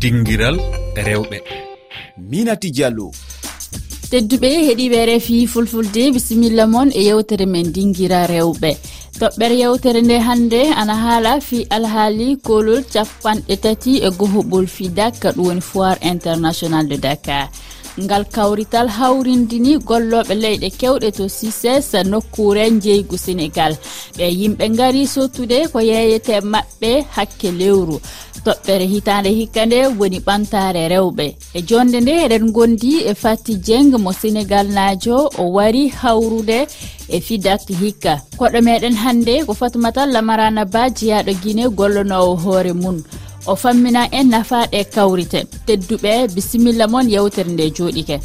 dinguiral rewɓe. Minati diallo. Tedduɓe heeɗiɓe refi fulfulde bisimilla moon e yewtere men dinguira rewɓe. Toɓɓere yewtere nde hannde ana haala fi alhaali kolol capanɗe tati e gohoɓol fidak ɗum woni foire international de dakar. ngal kawrital hawrindini golloɓe leyɗe kewɗe to sises nokkure jeygu sénégal. Ɓe yimɓe gari sottude ko yeyete maɓɓe hakke lewru. Toɓɓere hitande hikka nde woni ɓantare rewɓe. E jonde nde eɗen gondi e fatti dieng mo sénégal najo o wari hawrude e fidak hikka. Koɗo meɗen hannde ko fatumata lamarana ba jeyaɗo guine gollonowo hoore mum o fammina en nafaɗe kawrite. Tedduɓe bisimilla moon yewtere nde jooɗike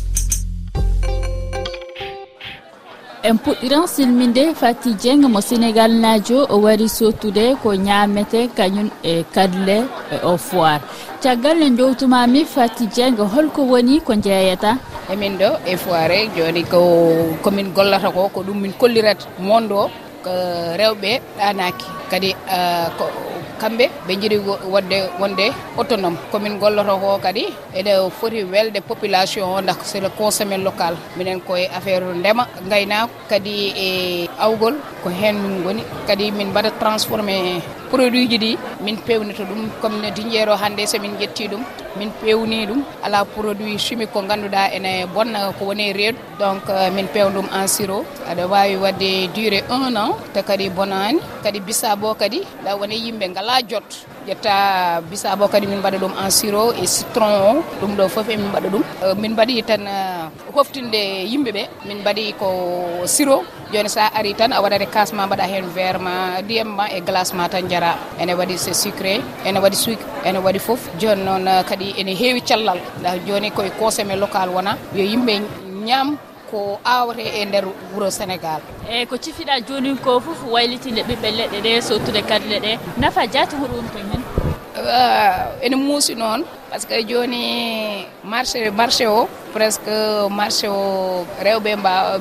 en puɗɗiran silminde fati dieng mo sénégal najo o wari sottude ko ñamete kañum e kadle e o foir caggal ne jowtumami fati dieng holko woni ko jeeyata. Emin ɗo e foire joni ko komin gollata ko ko ɗum min kollirata. Monde o ko rewɓe ɗanaki. Kadi euh, ko kamɓe ɓe jiiɗi wadde wonde autonome. Commune golloto ko kadi ene foti welde population o dak c'est le consommé local. Minen koye affaire ndema gaynako kadi e awgol ko hen min goni kadi min mbaɗa transformé produit ji ɗi min pewnita ɗum comme no diñƴeero hannde so min ƴetti ɗum min pewni ɗum. Ala produit chimique ko ngannduɗa ene bonna ko woni reedu. Donc euh, min pewn ɗum en siro aɗa wawi wadde duré un an te kadi bonani. Kadi bisaabo kadi ɗa woni yimɓe ngala jot. ƴetta bisabo kadi min mbaɗa ɗum en suro e citron o ɗum ɗo foof emin mbaɗa ɗum. Euh, min mbaɗi tan euh, hoftinde yimɓeɓe min mbaɗi ko siro joni sa ari tan a waɗat e kas mbaɗa hen verre ma ndiyam ma e glace ma tan jara ene waɗi c'est sucré ene waɗi sucre ene waɗi foof. Joni noon euh, kadi ene heewi callal nda joni koye consommé local wona yo yimɓe ñaam ko awate e nder wuuro sénégal. Eyyi ko cifiɗa joni ko foof waylitinde ɓiɓɓe leɗɗe ɗe sottude kadle ɗe nafa jaati hoɗum to men Euh, ene muusi noon par ce que joni marché marché o presque marché o rewɓe mbawa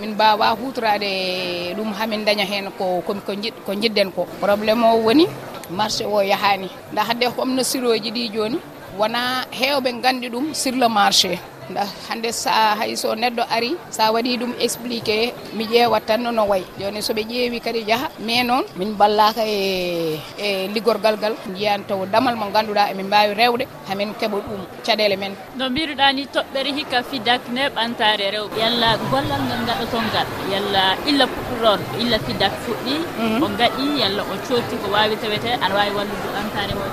min mbawa hutorade ɗum hamin daña hen ko ko jidden ko probléme o woni marché o yahani nda hadde comme no siroji ɗi joni wona hewɓe gandi ɗum sur le marché. nda hande sa hay so neɗɗo ari sa waɗi ɗum expliqué mi ƴewat tan no way. Joni soɓe ƴeewi kadi jaaha mais noon min ballaka e e liggorgal ngal. Jiyan taw damal mo ganduɗa emin mbawi rewde hamin keeɓa ɗum caɗele men. No mbiruɗa ni toɓɓere hikka fidak ne ɓantare rewɓe. Yalla gollal ngal gaɗaton ngal. Yalla illa puɗɗoɗon illa fidak fuɗɗi. Mhm. O gaɗi yalla o cotti ko wawi tawete aɗa wawi wallude ɓantare mo.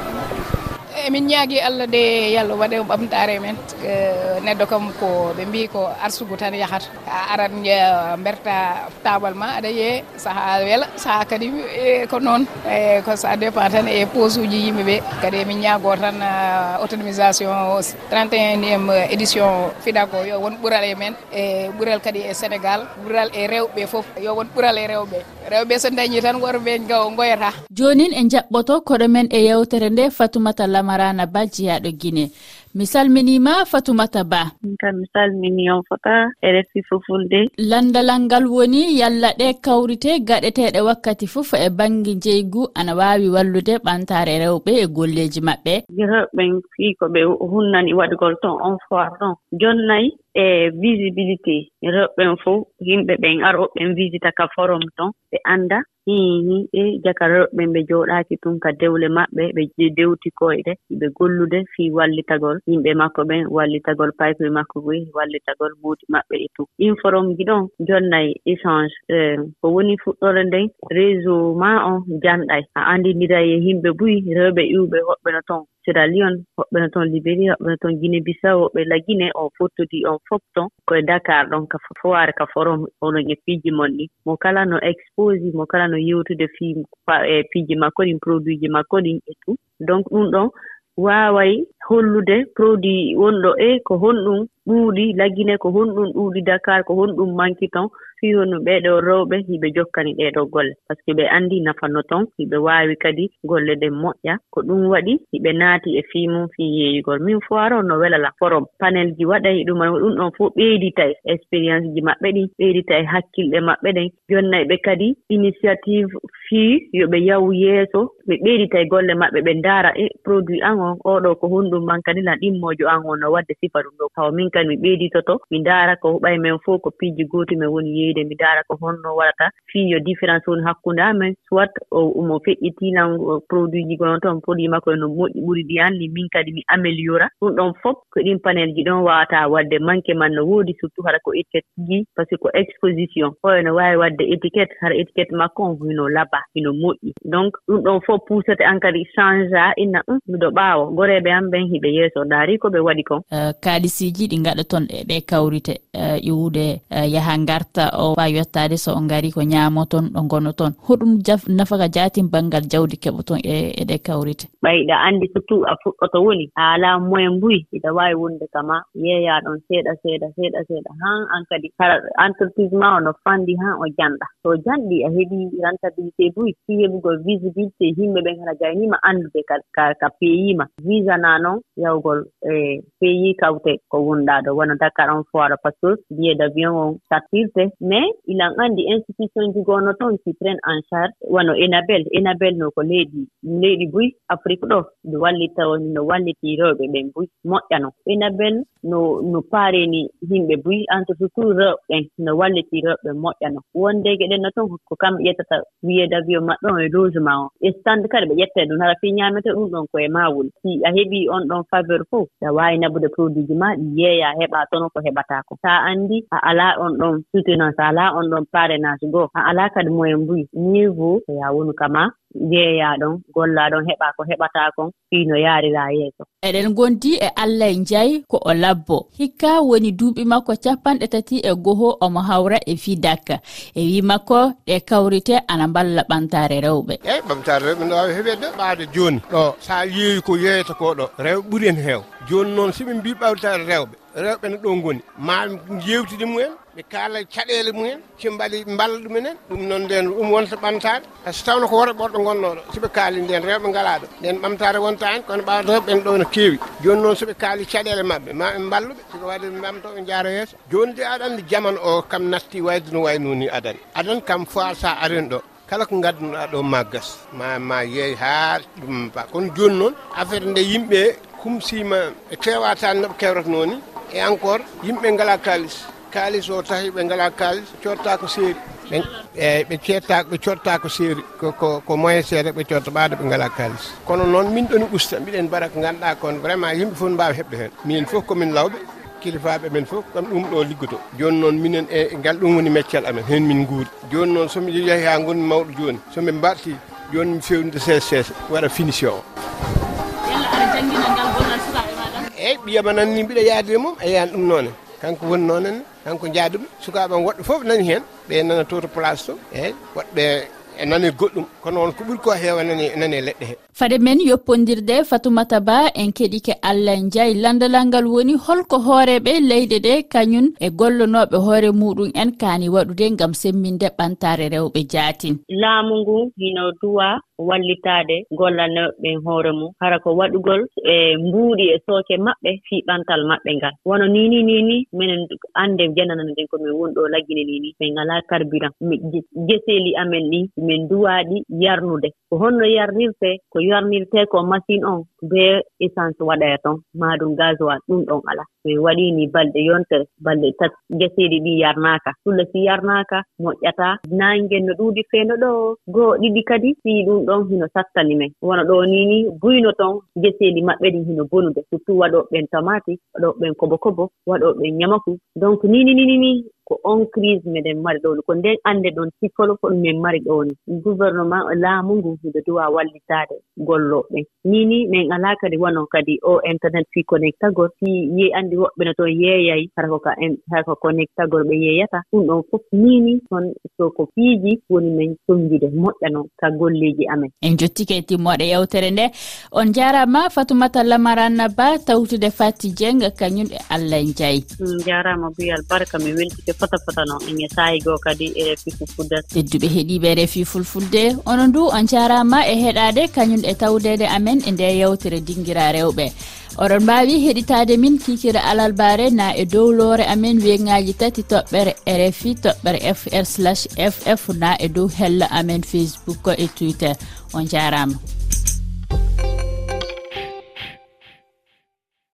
emin ñaagui allah de yo waɗe ɓamtare men eh, neɗɗo kam ko ɓe mbi ko arsugu tan yahata. A arat eh, berta tabal ma aɗa yee saaha weela saaha kadi e, ko noon e ko ça dépend tan e pose uji yimɓeɓe. Kadi emin ñaago tan eh, autonomisation 31iéme édition fiɗa ko yo won ɓuural e men e ɓuural kadi e sénégal ɓuural e rewɓe foof yo won ɓuural e rewɓe. Rewɓe so dañi tan worɓe gaw goyata jonin e jaɓɓoto koɗo men e yewtere nde fatoumata lamar marana ba jeyaɗo guine mi salminima fatumata ba. Kam mi salmini on fota e resi fulfulde landalal ngal woni yalla ɗe kawrite gaɗeteɗe wakkati fof e bange jeygu ana wawi wallude ɓantare rewɓe e golleji maɓɓe. Rewɓen fi ko ɓe hunnani waɗgol ton on foir ton. Jonnayi e visibilité. Rewɓen fof yimɓe ɓen aroɓen visita ka forum ton. Ɓe annda hihi himɓe jakaraɓe ɓe jooɗaaki tun ka dewle maɓɓe ɓe dewti koyɗe ɓe gollude fii wallitagol. Yimɓe makko ɓen wallitagol paype makko goy wallitagol muudi maɓɓe e tout informe ji ɗon jonnayi échange e, ko woni fuɗɗore nden réseau ma on janɗay. A anndinndira e yimɓe buyi rewɓe iwɓe hoɓɓe no toon sira lion woɓɓe no toon libéria woɓɓe no toon guine bisaw woɓɓe lagine o fottodi on fof ton koye dakar ɗon ka foware ka forom onon e piiji mon ɗi mo kala no expose mo kala no yewtude fi e piiji makko ɗin produit ji makko ɗin e tout. Donc ɗum ɗon waaway hollude produit wonɗo e ko honɗum ɗuuɗi lagine ko honɗum ɗuuɗi dakar ko honɗum manki ton. fiyu no ɓeeɗo rewɓe hiɓe jokkani ɗeeɗo golle. Par ce que ɓe anndi nafano ton hiɓe waawi kadi golle ɗen moƴƴa. Ko ɗum waɗi hiɓe naati e fii mum fii yeeyigol min fo aron no welala forom. Panel ji waɗay ɗum ɗum ɗon fof ɓeyditay. Expérience ji maɓɓe ɗin ɓeydita e hakkille maɓɓe ɗen. Jonnay ɓe kadi initiative fii yo ɓe yahu yeeso ɓe ɓeydita e golle maɓɓe ɓe ndaara e produit an on oɗo ko honɗum man kadi la ɗimmoojo an on no waɗde sifa ɗum ɗo. Hawa min kadi mi ɓeyditoto mi ndaara ko huɓay men fof ko piiji gooti men woni yeey yeyde mi daara ko honno waɗata fii yo différence woni hakkunde amen soit omo feƴƴitinan produit ji gonon toon produit makko no moƴƴi ɓuri ɗi anndi min kadi mi améliora. Ɗum ɗon fof ko ɗin panel ji ɗon wawataa waɗde manque man no woodi surtout hara ko étiquette ji par ce que ko exposition. Hoyo no waawi waɗde étiquette hara étiquette makko on hino laba hino moƴƴi. Donc ɗum ɗon fof puusete an kadi change a inna um miɗo ɓaawo. Goreeɓe an ɓen hiɓe yeeso ndaari ko ɓe waɗi kon. Uh, Kaaɗisiiji ɗi ngaɗa toon e ɗe kawrite uh, iwde uh, yaha ngarta o wawi yettade so o gari ko ñaamo toon ɗo gono toon hoɗum nafaka jatin banggal jawdi keɓo toon e, e ɗe kawrite. Ɓay ɗa anndi surtout a fuɗɗoto woni a alaa moyen mbuyi iɗa waawi wonde kama yeeya ɗon seeɗa seeɗa seeɗa seeɗa han an kadi kala entreprise ma o no fanndi han o janɗa. So janɗi a heɓii rentabilité buyi si heɓugol visibilité yimɓe ɓen kala gaynima anndude ka peeyiima visa naa noon yawgol e peyi kawte ko wonɗaa ɗo. Wona dakar on foira par ce que billet d' avion on sattirte. mais ilan anndi institution ji goono toon qui prenne en charge wano enabel enabel no ko leydi leydi buy afrique ɗo no wallita no walliti rewɓe ɓen buy moƴƴano enabel no no paareni yimɓe buy entre surtout rewɓen no walliti rewɓe moƴƴano wonde geɗen no toon ko kamɓe ƴettata wiyeede avion maɓɓe on e logement o. E stand kadi ɓe ƴetta ɗum hara fi ñaamete ɗum ɗon koye mawol. Si a heɓii on ɗon faveur fof a waawi nabude produit ji ma ɗi yeeya heɓa toon ko heɓataa ko. Sa a anndi a alaa on ɗon soutenance so alaa on ɗon parenage goo a alaa kadi moyen mbuyi niveau so e yaa woni kama jeeyaa ɗon gollaa ɗon heɓaa ko heɓataa kon fiino yaariraa e yeeso. Eɗen gondi e allah njayi ko o labbo. Hikka woni duuɓi makko capanɗe tati e goho omo hawra e fidak e wi makko ɗe kawrite ana mballa ɓamtaare rewɓe. Eeyi ɓamtaare rewɓe no waawi heɓeede ɓaade jooni. Ɗo so a yeeyi ko yeeyata ko ɗo rewɓe ɓuri en heew. Jooni noon so ɓe mbi ɓawtaare rewɓe rewɓe no ɗo ngoni. Ma yewtidi mumen ɓe kaala caɗele mumen soɓe mbaɗi mballa ɗumenen ɗum noon nden ɗum wonta ɓamtare so tawno ko worɓe ɓorɗo gonnoɗo soɓe kaali nden rewɓe ngala ɗo. Nden ɓamtare wonta hen kono ɓawdoɓeɓen ɗo no kewi joni noon soɓe kaali caɗele mabɓe ma ɓe mballuɓe soko waɗi ɓe ɓamto ɓe jaara yeeso. Joni de aɗa andi jamane o kam natti wayde no way noni adani adani kam fois sa arani ɗo kala ko gadduɗa ɗo ma gas ma ma yeey ha ɗum ba kono joni noon affaire nde yimɓe kumsima e kewatani noɓe kewratno ni e encore yimɓe ngala kalis kalis o tahi ɓe ngala kalis cotta ko seeri. Eyyi ɓe cetta ɓe cotta ko seeri ko moyen seeɗa ɓe cotta ɓaade ɓe ngala kalis kono noon min ɗoni usta mbiɗen mbaɗa ko ganduɗa kon vraiment yimɓe fof mbawi heɓde hen minen foof komin lawɓe kilifaɓe men fof kam ɗum ɗo liggoto. Joni noon minen e ngal ɗum woni meccal amen hen min guuri joni noon somi yeehi ha gonmi mawɗo joni somi mbarti joni mi fewnide sees sees waɗa finition o. Eyyi ɓiyama nanni mbiɗa yaade mum a yiyani ɗum noone. Kanko woni noonenne. kanko jaadi ɗum sukaɓe woɗɓe foof nani hen ɓe nana toto place to eyyi woɗɓe e nane goɗɗum. Kono on ko ɓuri ko heewanani nane leɗɗe he. Fade men yoppodirde fatoumata ba en keɗike allah ndiaye landalal ngal woni holko hooreɓe leyɗe ɗe kañum e gollonoɓe hoore muɗum en kaani waɗude ngam semminde ɓantare rewɓe jaatin. Laamu ngu hino duwa wallitaade gollanoɓe hoore mum. Hara ko waɗugol e mbuuɗi e sooke maɓɓe fii ɓantal maɓɓe ngal. Wono ni ni ni ni minen annde jenanana nden komin woni ɗo laggine ni ni min ngalaa carburant mi geseeli amen ɗi min duwaaɗi yarnude. Ko honno yarnirtee ko yarnirtee ko machine on be essence waɗee toon maɗum gasoil ɗum ɗon alaa min waɗiini balɗe yontere balɗe tat geseeɗi ɗi yarnaaka sulla si yarnaaka moƴƴataa naange no ɗuuɗi feeno ɗo goo ɗiɗi kadi sii ɗum ɗon hino sattani men. Wona ɗo nii ni buyno toon geseeɗi maɓɓe ɗin hino bonude. Surtout waɗooɓe ɓeen tamaati waɗooɓe ɓeen kobo kobo waɗooɓe ɓeen ñamaku donc nini nini ni ko on crise meɗen mari ɗoni ko nden annde ɗon sikkolo ko ɗum min mari ɗoni gouvernement laamu ngu hude duwa wallitaade golloɓe ni ni min alaa kadi wono kadi o internet fi connectagol si yey anndi woɓɓe no toon yeeyay hara ko hara ko connectagol ɓe yeeyata. Ɗum ɗon fof nini ni on so ko fiiji woni min sonnjude moƴƴano ka golleeji amen. En jottike e timmoɗe yewtere nde. On jarama fatoumata lamaranna ba tawtude fatti dieng kañum e allah ndiaye jarama buyal barka mi weltike fota fota noon en e goo kadi e refi fulfulde. Tedduɓe heeɗiɓe refi fulfulde ono ndu on jarama e heɗade kañum e tawdede amen e nde yewtere dinguira rewɓe. Oɗon mbawi heɗitade min kikira alal bare na e dow loore amen wegaji tati toɓɓere e rfi toɓɓere fr ff na e dow hella amen facebook e twitter. On jarama.